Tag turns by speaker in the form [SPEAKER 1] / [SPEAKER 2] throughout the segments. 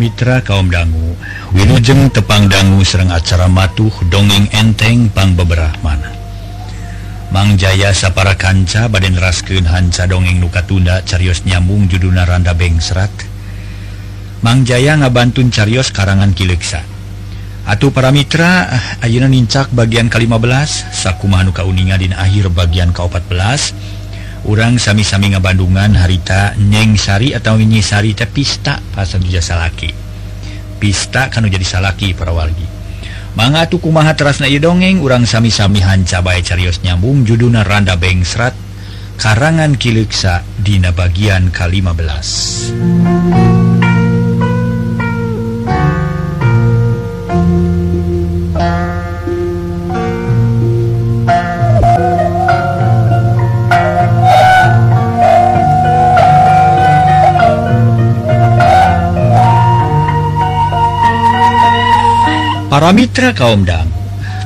[SPEAKER 1] Mitra kaum dangu Wilujeng tepang dangu Sereng acara matuh dongeng enteng pang beberapa mana. Mang Jaya sapara kanca baden raskeun hanca dongeng nuka tunda carios nyambung juduna Randa Bengsrat Mang Jaya ngabantun carios karangan kileksa Atuh para mitra eh, ayeuna nincak bagian ke-15 sakumaha nuka uninga dina akhir bagian ke-14 orang sami-sami ngabandungan harita nyengsari atau nyisari teh pista pasal jasa salaki. Pista kan jadi salaki para wargi manga tuku kumaha terasna ieu dongeng urang sami-sami hanca bae carios nyambung juduna randa bengsrat karangan kileksa dina bagian ke-15 para Mitra kaumdang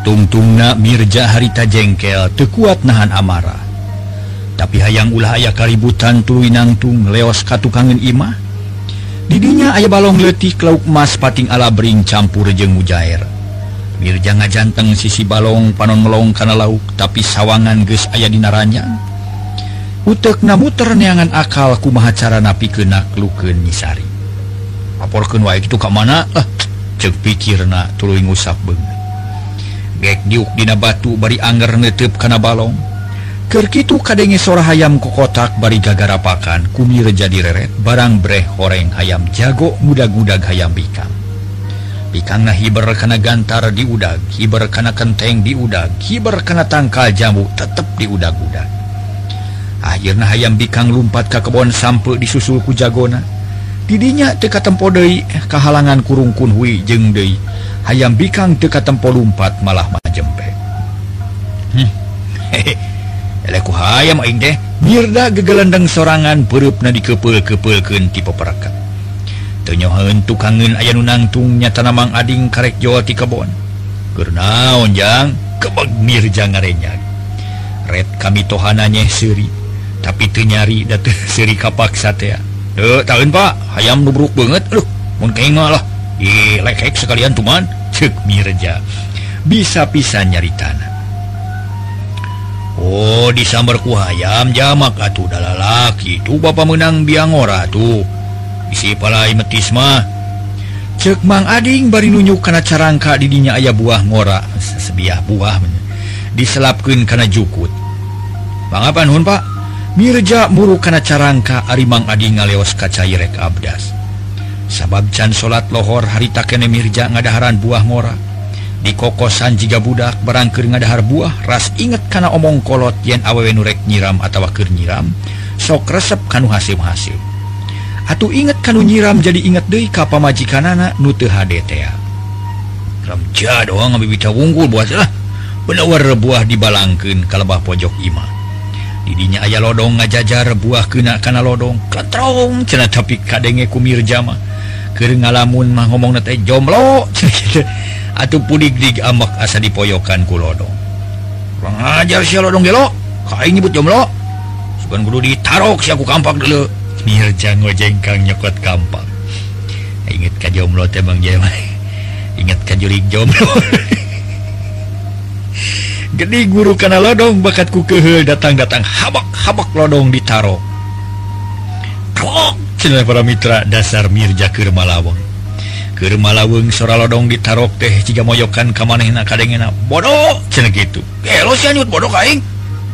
[SPEAKER 1] tungtungna Mirja harita jengkel tekuat nahan amarah tapi hayang ulah aya kaributan tuwinangtung leos katukangen Imah. Didinya aya balong letih lauk emas pating alabring campur jeng mujair. Mirja ngajanteng sisi balong panon melong kana lauk tapi sawangan geus aya dinaranya utek namuter neangan akal kumaha cara napi kenak luken nyisari. Laporkan wae itu ke mana? Lah cek pikirna tuluing usap beng gek diukdina batu bari anger netep kana balong. Kerkitu kadenge sora hayam ku kotak bari gagarapakan kumir jadi reret barang breh horeng hayam jago mudag-gudag hayam bikang. Bikang na hiber kana gantar diudag hiber kana kenteng diudag hiber kana tangkal jambu tetep diudag-udag akhirnya hayam bikang lumpat ke kebon sampel disusul ku jagona. didinya teka tempo Dei kehalangan kurung kunhui jeng De ayam bikang teka tempo lumpat malah majempe. Hmm. ayam deh birda gegelendeng sorangan perup na dikepel-kepelken tipe peraka tenyohan tukangen aya nunangtungnya tanamang ading karek Jawa ti kebon kenaonjang kebag mirja ngarenya red kami tohananya seri tapi tenyari dat seri kapak satea tahun Pak ayam nubruk banget. Loh mungkinlah lekek sekalian cuman cek Mirja bisa-bisa nyari tanah. Oh disambarku ayam jamak atuh dalalaki itu Bapak menang biangora tuh isi palai metis mah. Cek Mang Ading bari nunjuk karena carangka didinya ayah buah ngora. Sebiah buah diselapkan karena jukut. Bang apa nun Pak? Mirja muru kana carangka Arimang Adi ngaleos kacairek Abdas. Sabab can salat lohor harita kene Mirja ngadaharan buah ngora di kokosan jika budak barangkir ngadahar buah ras inget kana omong kolot yen awewe nurek nyiram atau wakir nyiram sok resep kanu hasil hasil Atuh inget kanu nyiram jadi inget deh kapa majikanana nute HDTA Ramja doang ngabibita wunggul buat lah. Benawar buah dibalangkan kalebah pojok imah didinya aya lodong ngajajar buah kena karena lodong. Ketrong cena tapi kadenge kumir jama ke ngalamun mah ngomong nete jomblo. Atau pudik dig amak asa dipoyokan ku lodong. Kurang ajar si lodong gelo. Kain nyebut jomblo. Sugan kudu ditarok si aku kampak dulu. Mirja ngojengkang nyokot kampak inget ka jomblo teh bang jema inget ka jurik jomblo. gede guru kana lodong bakatku kehel datang-datang habak-habak lodong ditaro. Krok cenah para mitra dasar Mirja keur Malawang Keur malaweng sora lodong ditarok teh jika moyokan ka manehna kadengena. Bodoh cenah kitu. Eh lo sia nyut bodoh kaing.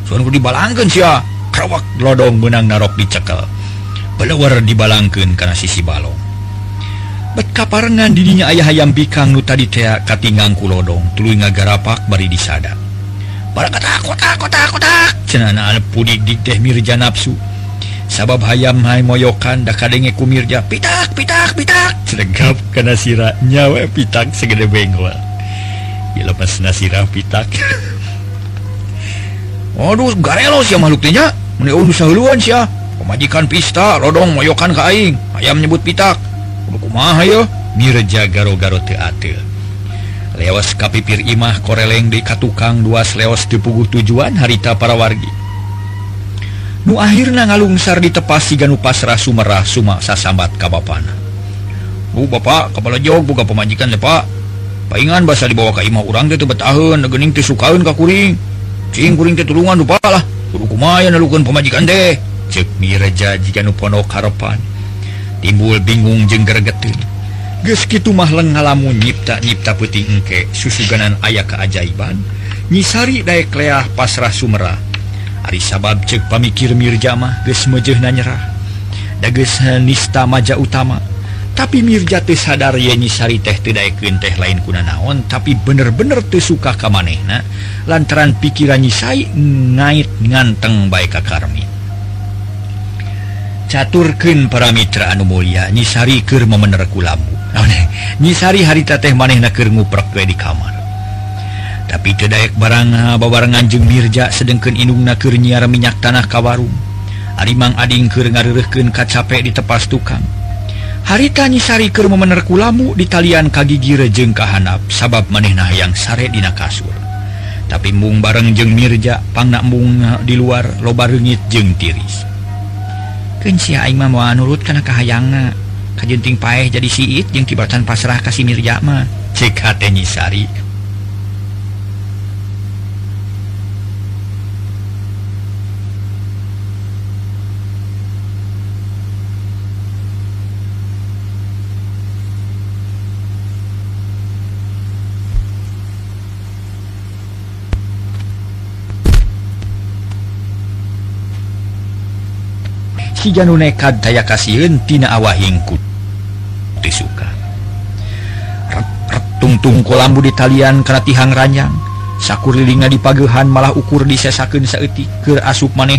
[SPEAKER 1] Soan ku dibalangkeun sia. Krawak lodong menang narok dicekel. Belawar dibalangkeun kana sisi balong. Bet kaparengan didinya ayah hayam pikang nu tadi tea katinggang ku lodong tuluy ngagarapak bari disada. Mirja nafsu sabab hayam Hai moyokan da kadenge ku Mirja pitak pitak pitak. Sergap karena sira nyawa pitak segede bengol dilepas nasirah pitak. Waduh garelo sih makhluknya menurut sahuluan sih pemajikan pista rodong moyokan kaing ayam nyebut pitak. Kumaha yo Mirja garo-garo teate leos kapipir Imah koreleng di Katukang dua leos dipuguh tujuan harita para wargi. Nu akhirnya ngalungsar ditepasi Ganu Pasrah Sumerah Suma sasambat kapapana Bu uh, Bapak kepala jog buka pemajikan lepak palingan bahasa dibawa ke imah orang itu betahun gening teh sukaun ka kuring. Cing kuring teh tulungan lupa lah. Kudu kumaha nalukeun pemajikan teh? Cek mireja jika nu ponok harapan timbul bingung jeung gregetin gitu mahlang ngalamu nyipta nyipta putih engke susuganan ayah keajaiban nyisari daykleah pasrah Sumerah Ari sabab cek pamikir Mirjamah ges meujeuhna nyerah. Dages nista maja utama. Tapi Mirja teh sadar ye nyisari teh teu daekeun teh lain kuna naon tapi bener-bener teu suka ka manehna lantaran pikiran nyisai ngait nganteng bae ka karmi. Caturkeun para mitra anu mulia nyisari keur memener ku lambu nyisari harita teh maneh nakir nguprek di kamar. Tapi kedaek barang babarengan jeung Mirja sedengken inung naker nyiar minyak tanah kawarung. Arimang adingker ngarerehkeun kacape di tepas tukang. Harita nyisari keur memener kulamu di talian kagigire jeng kahanap sabab manehna yang sare dina kasur tapi mung bareng jeung Mirja pangnak bunga di luar loba reungit jeung tiris. Keun sia aing mah moal nurut kana kahayangna kajjenting paeh jadi siit jeung kibatan pasrah kasih Mirjama cek hatnyisari Janekad daya kasihuntina awahingkut disuka. Suka tungtung kolambu di talian karena tihang ranjang sakurlilinga di pagehan malah ukur disesaken saiti ke asup maneh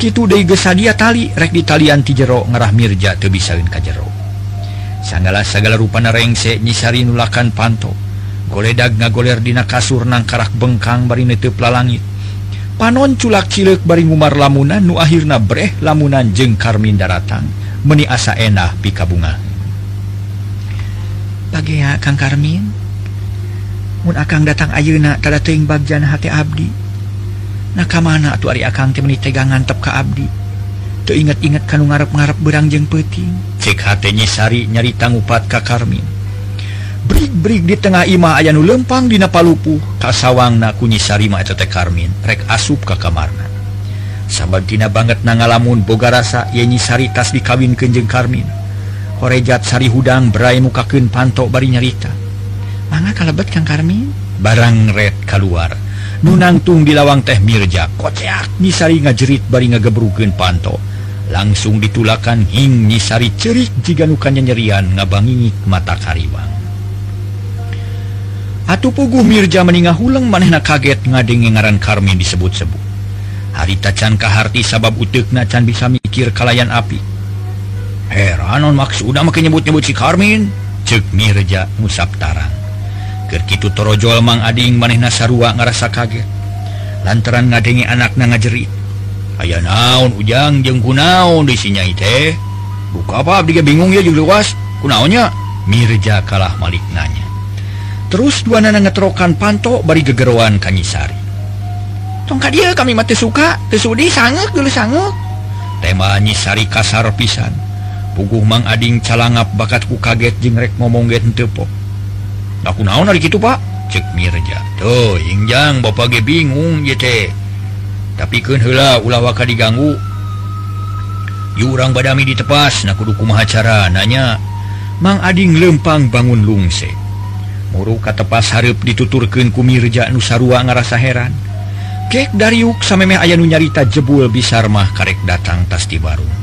[SPEAKER 1] gitu degesa dia tali rek di talian ti jero ngarah Mirja te bisain ka jero. Sanggalah segala rupa narengse nyisari nulakan panto. Goledag ngagoler dina kasur nang karak bengkang bari netep lalangit. Panon culak cilek bari ngumar lamunan nu akhirna breh lamunan jeng karmin daratang meni asa enah pika bunga bagi Kang Karmin Mun Akang datang Ayeuna tada teing bagjan hati Abdi. Na ka mana tuh Ari Akang teh tegangan ngantep ke Abdi? Tuh inget-inget kanu ngarep-ngarep berang jeung peuting. Cek hatenya Sari nyari tangupat ka Karmin. Brig-brig di tengah imah aya nu lempang dina palupuh. Kasawangna kunyi Sari mah eta teh Karmin. Rek asup ka kamarna. Sabantina banget nangalamun boga rasa yenyi Sari tas dikawinkeun jeung Karmin. korejat Sari hudang berai mukakeun pantok bari nyarita manga kalebet Kang Karmin barang red keluar nunangtung di lawang teh Mirja koceak nyisari ngajerit bari ngagebrukeun panto. langsung ditulakan hing nyisari cerik jika nukannya nyerian ngabangingik mata kariwang Atuh puguh Mirja meningah hulang manehna kaget ngadenge ngaran Karmin disebut-sebut. Harita can kaharti sabab uteukna can bisa mikir kalayan api. heranon maksud makin nyebut-nyebut si Karmin? Cek Mirja musabtarang Kerkitu torojol Mang Ading maneh nasarua ngerasa kaget. Lantaran ngadengi anaknya ngajerit aya naon ujang jeng kunaon di sinyai teh? Buka apa abdi bingung ya juga luas. Kunaonnya Mirja kalah malik nanya. Terus dua nana ngetrokan panto bari gegeruan kanyisari tongkat dia kami mati suka. Tesudi sangat dulu sangat tema nyisari kasar pisan. puguh Mang Ading calangap bakatku kaget jengrek ngomong tepok aku naon gitu Pak cek Mirja. Tuhjang Bapak ge bingung jete tapi kehenla ulawaka diganggu yurang badami ditepas naku kumaha mahacara nanya Mang Ading lempang bangun lungse? Ka tepas Harp dituturken ku Mirja Nusarua ngerasa heran. Kek dari yuk sampai nu nyarita jebul bisarmah karek datang tas di baru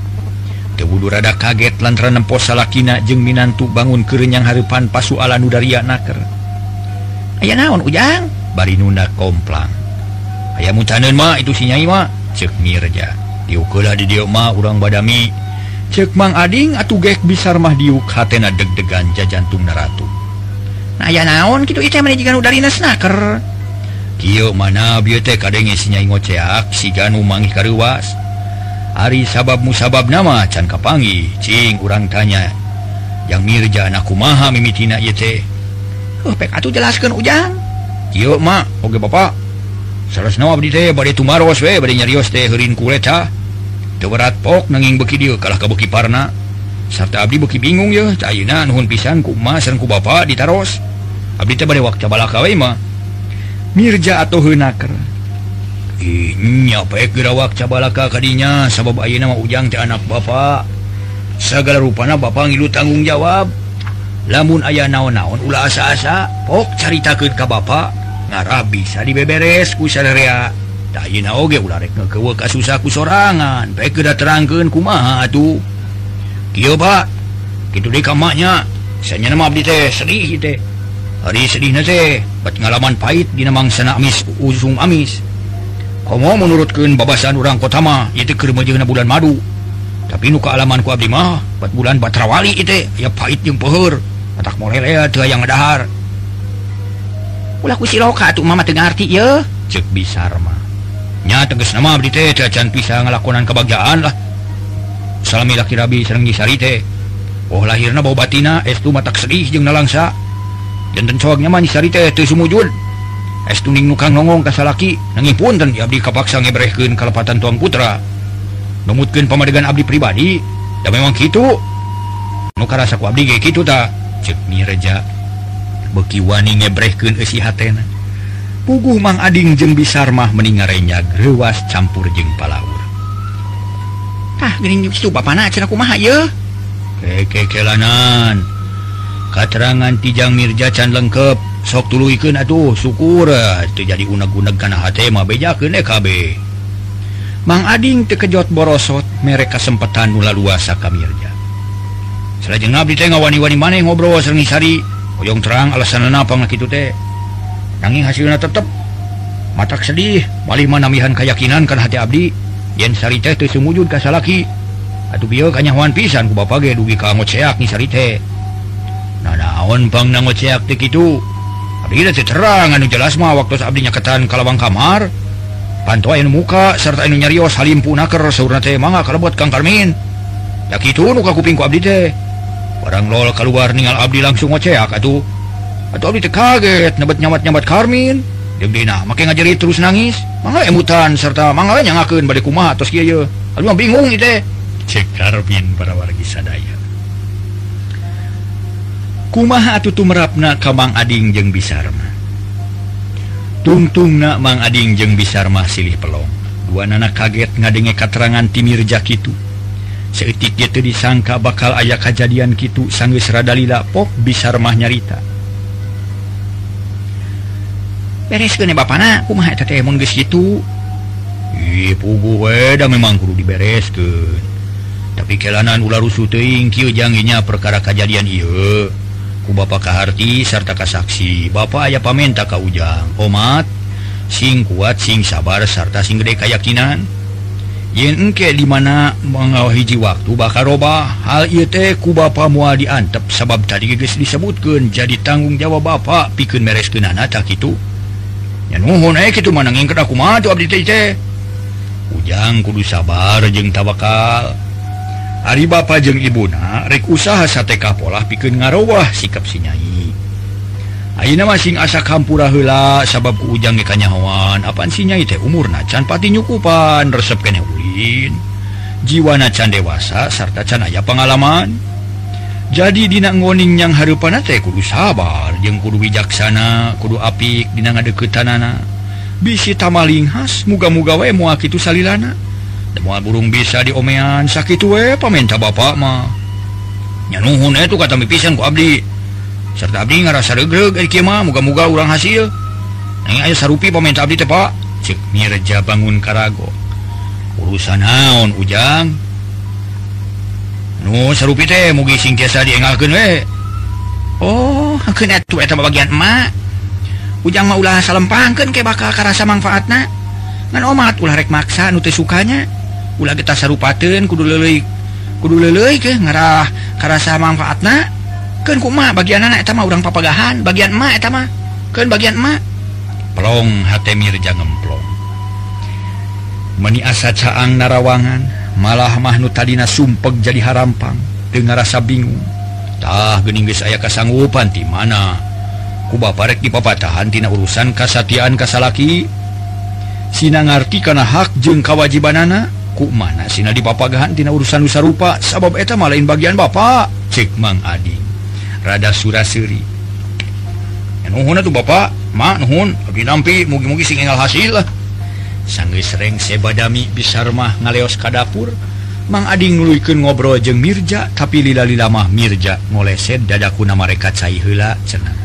[SPEAKER 1] Tebulu rada kaget lantaran nempo salakina jeung minantu bangun kerenyang harepan pasu ala nudaria naker. Aya naon ujang? Bari nunda komplang. Aya mutaneun mah itu si Nyai mah, cek Mirja. Diukeula di dieu mah urang badami. cek Mang Ading atuh gek bisa mah diuk hatena deg-degan jajantung naratu. Nah aya naon kitu ieu teh manajikan udarinas naker. Kieu mana bieu teh kadenge si Nyai ngoceak si Ganu mangih karuas. Ari sabab musabab nama can kapangi. Cing kurang tanya. Yang Mirja anakku maha mimitina yete oh, pek atuh jelaskan ujang. Yuk mak oke bapak Saras nama abdi teh bade tumaros we bade nyarios teh heurin kuleta teu berat pok nanging beki dieu kalah ka beki parna. Sarta abdi beki bingung ye tah ayeuna nuhun pisan ku emak sareng ku bapak ditaros. Abdi teh bade waktu balaka we mah Mirja atau heunaker. nyapegerawak cabalaka tadinya sabab Ayu nama ujang ke anak Bapak segala rupana Bapak ngilu tanggung jawab. Lamun ayah naon-naon ulah asa-asa pok carita ke Ka Bapak ngarah bisa dibeberes kusaria oge ke susahku sorangan baik udah terangkan kumaha tuh Kyo Pak. Gitu di kamaknya saya nama abdi teh sedih teh. Hari sedih teh buat ngalaman pahit dina namang sana amis usung amis. kamu menurutkan babasan orang kotama itu kerja bulan madu. Tapi nu kealamanku Abdimah 4 bulan Batrawali itu ya pahit yang pohur tak mulai yang ngedahar ulahku siloka tuh mama tengah ya cek bisa mah. Nya tegas nama abdi teh can bisa ngelakonan kebahagiaan lah. Salami laki rabi sereng gisari teh. Oh lahirna bau batina es tu matak sedih jeung nalangsa. Jantan cowoknya mah nyisari teh teu sumujud. tuning nuka ngongong kasalaki nangipun dan Abdi kapaksa ngebrehkeun kalepatan tuang putra. Memutkan pamadegan Abdi pribadi dan memang gitu nuka rasa ku Abdi gitu tak cek mireja beki wani ngebrehkeun esi hatena. Puguh mang ading jeng bisar mah meningarenya grewas campur jeng palaur ah gering kitu bapana cina kumaha ya? Kekekelanan keterangan tijang mirja can lengkap sok tulu ikun atuh syukur eh, jadi unek-unek karena hatma beja ke KB Mang Ading tekejot borosot mereka kesempatan nula luasa kamirja selajeng abdi teh ngawani-wani maneh ngobrol sering sari oyong terang alasan napa gitu teh. Nanging hasilnya tetep matak sedih malih manamihan keyakinan kan hati abdi. Yen sari teh teu sumujud ka salaki. Atuh bieu kanyahoan pisan ku bapak ge dugi ka ngoceak ni sari teh. Nah naon pang nangoceak teh kitu. terang jelasmah waktu Abdinya ketan kalawang kamar. Pantuin muka serta ini nyarios Halim punaker kalau buat Kang Karmin. Ya gitu muka kupingku Abdi teh. Barang lol keluar ningal Abdi langsung ngoceak atuh. Atau Abdi teh kaget nebet nyamat nyamat Karmin Dibdina make ngajari terus nangis. Mangga emutan serta mangga nyangakeun bade kumaha tos kieu ye. Aduh bingung ieu teh. Cek Karmin para wargi sadaya. kumaha atuh tumrapna ka Mang Ading jeung Bisarma tungtungna Mang Ading jeung Bisarma silih pelong. Dua nana kaget ngadenge katerangan timirja kitu. Seutik itu disangka bakal ayah kejadian kitu sanggeus rada lila pok Bisarma nyarita. Beres gene bapana kumaha eta teh mun geus kitu? Ih pugu we da memang kudu dibereskeun. Tapi kelanan ular rusuh teuing kieu janginya perkara kejadian ieu. ku Bapak Kaharti serta Kasaksi Bapak aya pamenta Ka Ujang. Omat sing kuat sing sabar serta sing gede kayakakinan yenke dimana mengawahiji waktu bakal roba hal IT ku ba mua diantep sabab tadi guys disebutkan jadi tanggung jawab Bapak pikun meres ke nana tak itu manangin aku maju Ujang kudu sabar jeng tawakal. Ari Bapak jeung Ibuna rek usaha sateK pola pikir ngarowah sikap sinyayi Aina masing asa kampura hela sabab ku ujang kanyawan apaan sinyayi teh umur nacan pati nyukupan resep kene ulin. Jiwa nacan dewasa sarta can aya pengalaman. Jadi dina ngoning yang hareupana teh kudu sabar jeung kudu bijaksana kudu apik dina ngadeketanana bisi tamaling khas muga-muga wae moal kitu salilana. semua burung bisa diomean sakit we eh, paminta Bapak mahnyahun itu eh, kata pisan ku Abdi. Serta Abdi ngerasa regreg eh, muga-muga urang hasil. Neng ayo sarupi paminta Abdi tepak cek Mirja bangun Karago. Urusan naon ujang? Nu sarupi teh mugi sing jasa we oh kena tuh eta bagian emak. Ujang mah ulah salempangkeun ke bakal karasa manfaatna. Ngan omat ulah rek maksa nu sukanya. ulah kita sarupaten kudu leleik kudu leleik ke ngarah karasa manfaatna. Kan kuma bagian anak eta mah urang papagahan bagian emak eta mah. Kan bagian emak. Plong hate mirja ngemplong. Meni asa caang narawangan malah mahnu tadina sumpeg jadi harampang dengar rasa bingung. Tah gening geus aya kasanggupan ti mana? Ku baparek dipapatahan tina urusan kasatian kasalaki. Sina ngarti kana hak jeung kawajibanana. ku mana? Sin di papagahantina urusan usa rupa. Sabab eta malain bagian Bapak cek Mang Adi. Rada suraseri. Tuh Bapak manhun lebih nampi mugi-mugi singal hasil sangge serreng sebadami bisarmah ngaleos ka dapur. Mang Ading nuluken ngobrol jeung Mirja tapi lila-lila mah Mirja ngoleset dadaku nama mereka cairla cenah.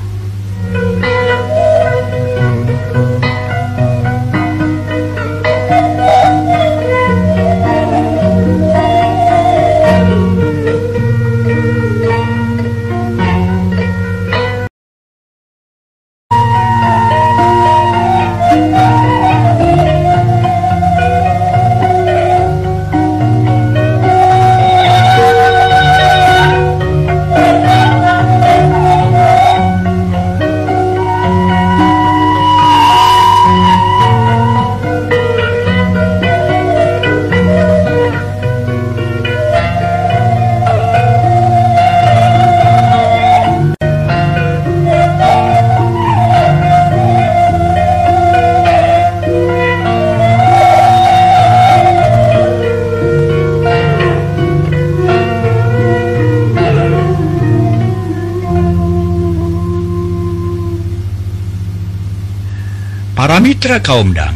[SPEAKER 1] Mitra Kaumdang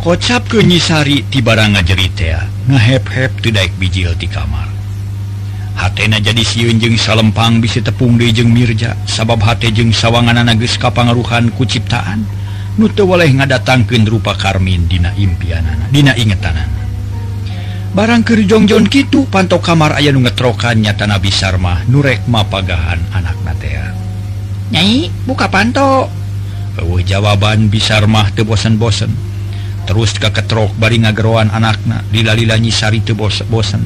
[SPEAKER 1] kocap ke nyisari tibaranga ngajeritea ngehep-hep tidak bijil di kamar. Hatena jadi siun jeung salempang bisi tepung dijeng Mirja sabab hate jeng sawangan nages kapangaruhan kuciptaan nutu oleh ngadatangkan rupa karmin dina impianana dina ingetanana. Barang kerjongjon Kitu pantok kamar ayah nungetrokannya tanah Bisarmah nurek mapagahan anak Natea Nyai buka pantok uh, jawaban bisarmah te bosen-bosen. Terus ke ketrok bari ngageroan anakna dillalila nyisari tebos bosen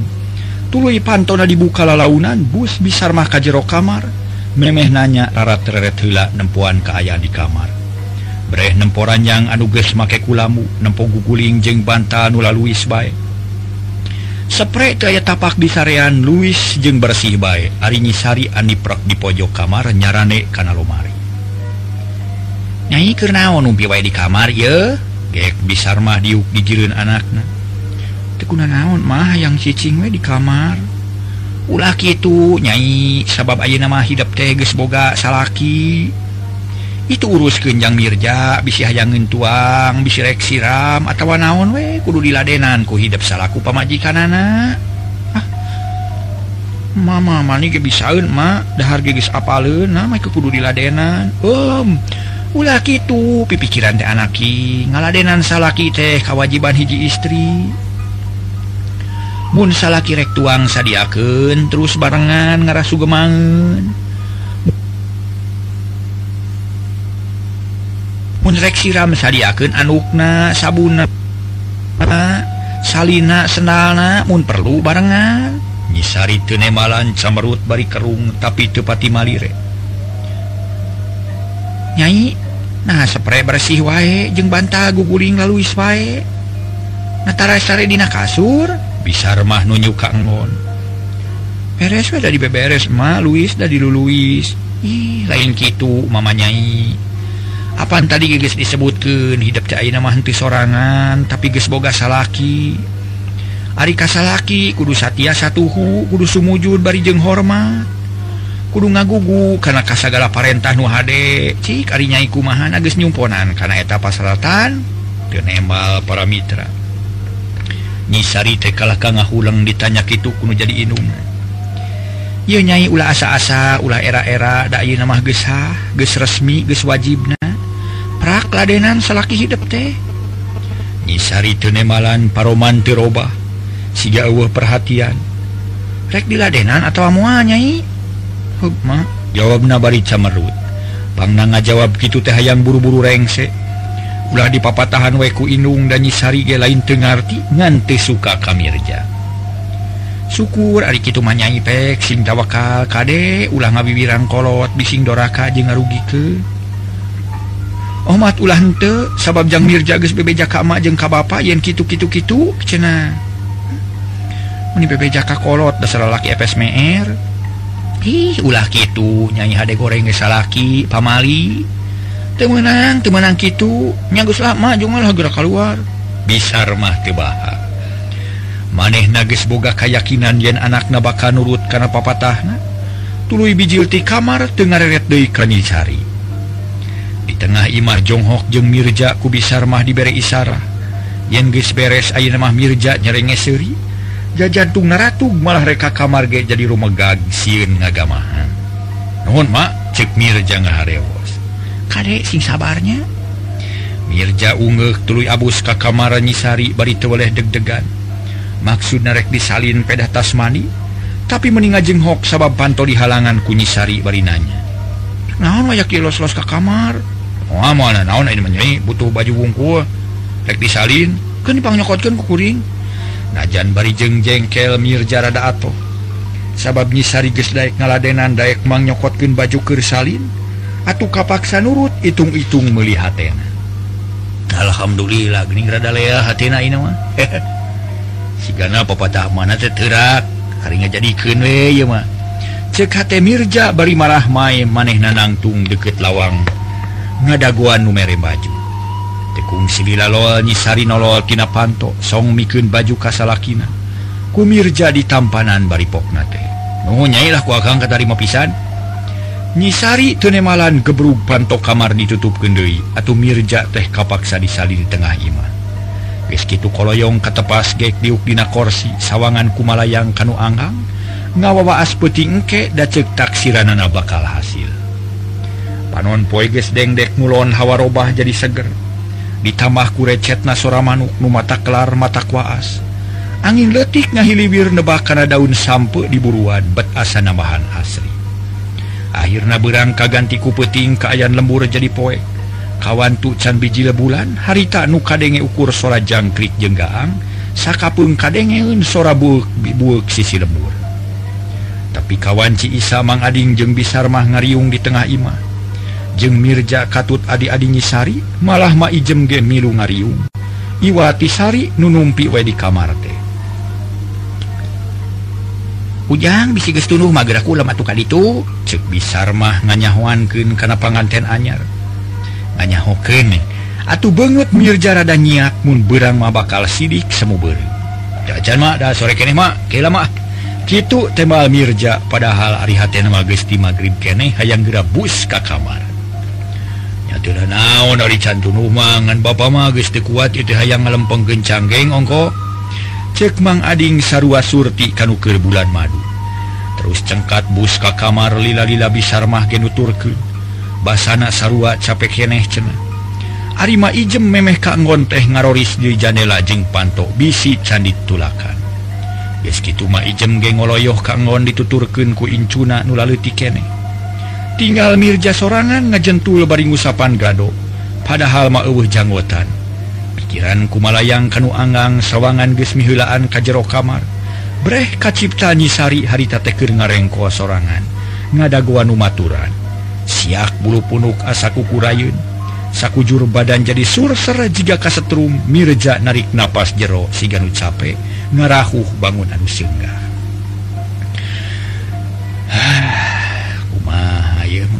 [SPEAKER 1] tulu pantona dibuka la launan bus bisarmah kajjero kamar. Memeh nanya rarat tereret hila nempuan keayaan di kamar. Breh nemporanjang anuges make kulamu nempo guguling jeng banta nula Louis baik spre kaya tapak di sarean Louis jeung bersih baik Ari nyisari Aniprak di pojok kamar nyarane kana lomari. nyanyi ke naon umpi wae di kamar ye? Gek bisar mah diuk dijirin anaknya tekuna naon mah yang cicing we di kamar? Ulah itu nyai sabab aja nama hidup teh geus boga salaki. Itu urus kenjang mirja bisi hayangeun tuang bisi rek siram atawa naon we? Kudu diladenan ku hidap salaku pamajikanana ah. Mama mani ge bisaeun ma dahar geus apaleun nama mah kudu diladenan. Um ulah itu pipikiran teh anaki. Ngaladenan salaki teh kewajiban hiji istri. Mun salaki rek tuang sadiaken terus barengan ngarasu gemangan. Mun rek siram sadiaken anukna sabuna salina senalna mun perlu barengan. Nyisari tenemalan camerut bari kerung tapi tepati malire nyai. Nah spray bersih wae jeung banta guguling lalu Natara sare Nataradina kasur bisa remah nunyu Kagon beres udah di beberes mah Luis dari Luis Ih, lain gitu mama nyai. Apaan tadi guys disebutkan hidup cair nama henti sorangan tapi guys boga salaki. Ari kasalaki kudu Satya satuhu kudu Sumujud bari jeng hormat. kudu ngagugu karena kasagala Parentah Nu HD cinyaiikumahan agus nyumponan karena etapa selatan kenembal para Mitra. Nyisari tekalah Ka hulang ditanya itu kuno jadi inung Iu nyai ulah asa-asa ulah era-era da nama geshah ges resmi ges wajibna. Prak ladenan salaki hidup teh. Nyisari tenemalan paroman tiroba siga perhatian. Rek diladenan atau amuan nyai? hukma jawab nabari camerutpang ngajawab gitu teh hayang buru-buru rengse. Ulah di papa tahan weku inung dan nyisari ge lain tengarti ngante suka kamirja syukur Ari kitu manyai pek sing tawakal kade ulah ngabibiran kolot bising doraka je ngarugi ke Omat ulah hente sabab jang Mirja geus bebeja ka emak jeung ka bapa yen kitu-kitu-kitu cenah. Muni bebeja ka kolot dasar lelaki FSMR Hi ulah gitu. Nyanyi HD goreng salahki pamali. Temenang temenang gitu nyagus lama jumalah gerak keluar bisa mah tebaha maneh nages boga kayakakinan yen anak nabaka nurut karena papatahna? Tulu bijilti kamar Tengaret Deikanicari di tengah Imah Jonghok jeung Mirja kubisar mah diberi isara. Yen ges beres Aymah Mirja nyerenge seri jajantung naratu malah reka kamarge jadi rumah gag siun ngagamahan. Namun mak cek Mirja ngaharewos. Kadek sing sabarnya? Mirja unggeh tuluy abus ka kamar nyisari bari teweleh deg-degan. Maksud narek disalin pedah Tasmani tapi meninga jenghok sabab panto di halangan kunyisari bari nanya naon wayak los-los ka kamar? Oh, mana naon ini menyai butuh baju wungkul. Rek disalin. Kan dipangnyokotkan kukuring najan bari jeng jengkel Mirjarada atau sabab nyisari gesdaik ngaladenan daek mang nyokotkin baju Kersalin atau kapaksa nurut itung-itung melihat Alhamdulillah pepatah mana teterak harinya jadi kenwe cekate Mirja bari marah main maneh nanangtung deket lawang ngadaguan numere baju. tekungsilalol nyisarinloltina panto. Song mikun baju kasalakina. Kumir jadi tampanan bari pokna teh nyailah ku akan pisan. Nyisari tenemalan gebrug panto kamar ditutup gendei atau mirja teh kapaksa disali di tengah imah Rizkitu koloyong katepas gek diukdina korsi. Sawangan kumalayang kanu anggang. Ngawawaas as engkek da cek taksiranana bakal hasil. Panon poiges dengdek mulon hawa robah jadi seger. ditambah kurecet nasora manuk nu mata kelar mata kuas angin letik ngahiliwir nebak karena daun sampe diburuan bet asa nambahan asri. Akhirnya berang kagantiku peting keayaan lembur jadi poek. Kawan tuh can biji lebulan harita nu kadenge ukur sora jangkrik jenggaang sakapun kadengeun sora buuk bibuk sisi lembur. Tapi kawan Ci Isa mang ading jeung bisar mah ngariung di tengah imah. jeung Mirja Katut adi-adi nyisari malah maijem ge milu ngariung. Iwatisari nunumpi we di kamar teh. Ujang bisi gestunuh mageraku lama tukal itu cek bisar mah nganyahoankeun kana panganten anyar. Nganyahokeun atuh banget Mirja rada nyiak mun beurang mah bakal sidik semu beureung jajan mah da sore keneh mah kela mah gitu tembal Mirja padahal ari hatena mah geus di magrib keneh hayang geura bus ka kamar. naon cantunumangan ba magis dikuat itu hayang ngalempeng gencang geng ongko. Cek mang ading sarua surti kanukir bulan madu. Terus cengkat bus ka kamar lila-lila bisarmah genuturke basana sarua capek yeneh cena Arima ijem memeh kaanggon teh ngaroris di janela jeng panto bisi candi tulakan. Geski tuma ijem geng oloyoh kaanggon dituturken ku incuna nula leti keneh. tinggal Mirja sorangan ngajentul bari usapan gado. Padahal mauuh janggotan. Pikiran kumalayang kanu Anggang sawangan gesmihulaan kajjero kamar. Breh kacipta nyisari harita teker ngarengko sorangan. Ngadaguan umaturan. Siak bulu punuk asakuku rayun. Sakujur badan jadi surser jika kasetrum Mirja narik napas jero siganu capek. Ngarahuh bangunan singgah.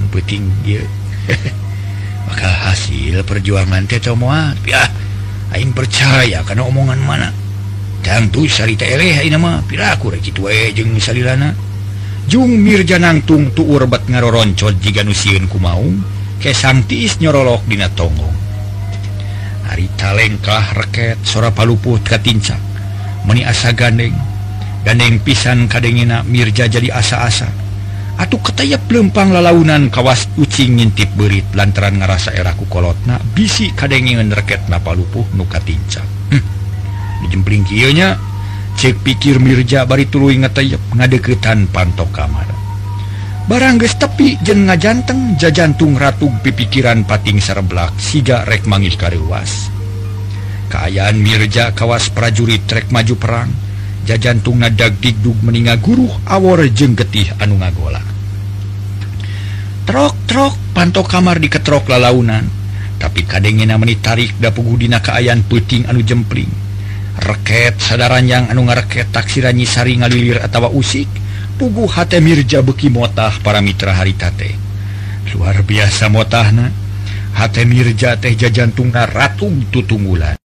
[SPEAKER 1] puting maka hasil perjuangan teh moal. Ya aing percaya karena omongan mana. Tentu sarita eleh aing mah. Piraku rek kitu we jeung salilana. Jung mirjanangtung tuur bat ngaroroncot jiga nu sieun kumaung kesang tiis nyorolok dina tonggong harita lengkah reket sora paluput katincak meni asa gandeng. Gandeng pisan kadengina mirja jadi asa-asa. Atuh ketaya pelempang lalaunan kawas ucing ngintip berit lantaran ngerasa eraku kolotna bisi kadengen reket napa lupuh nuka tinca hm. dijempling kionya cek pikir Mirja bari tuluy ngetayep ngadeketan pantok kamar. Barang geus tepi jeung ngajanteng jajantung ratug pipikiran pating sareblak siga rek mangis karewas. Kaayaan Mirja kawas prajurit rek maju perang. jajantung ngadagdikduk meninga guru awor jeng getih anu ngagola. Trok-trok pantok kamar diketrok lalaunan. Tapi kadengena meni tarik dapugudina kaayaan puting anu jempling. Reket sadaranjang anu ngareket taksiran nyisari ngalilir atawa usik pugu hate mirja beki motah para mitra haritate luar biasa motahna. Hate mirja teh jajantung ratung tutunggulan.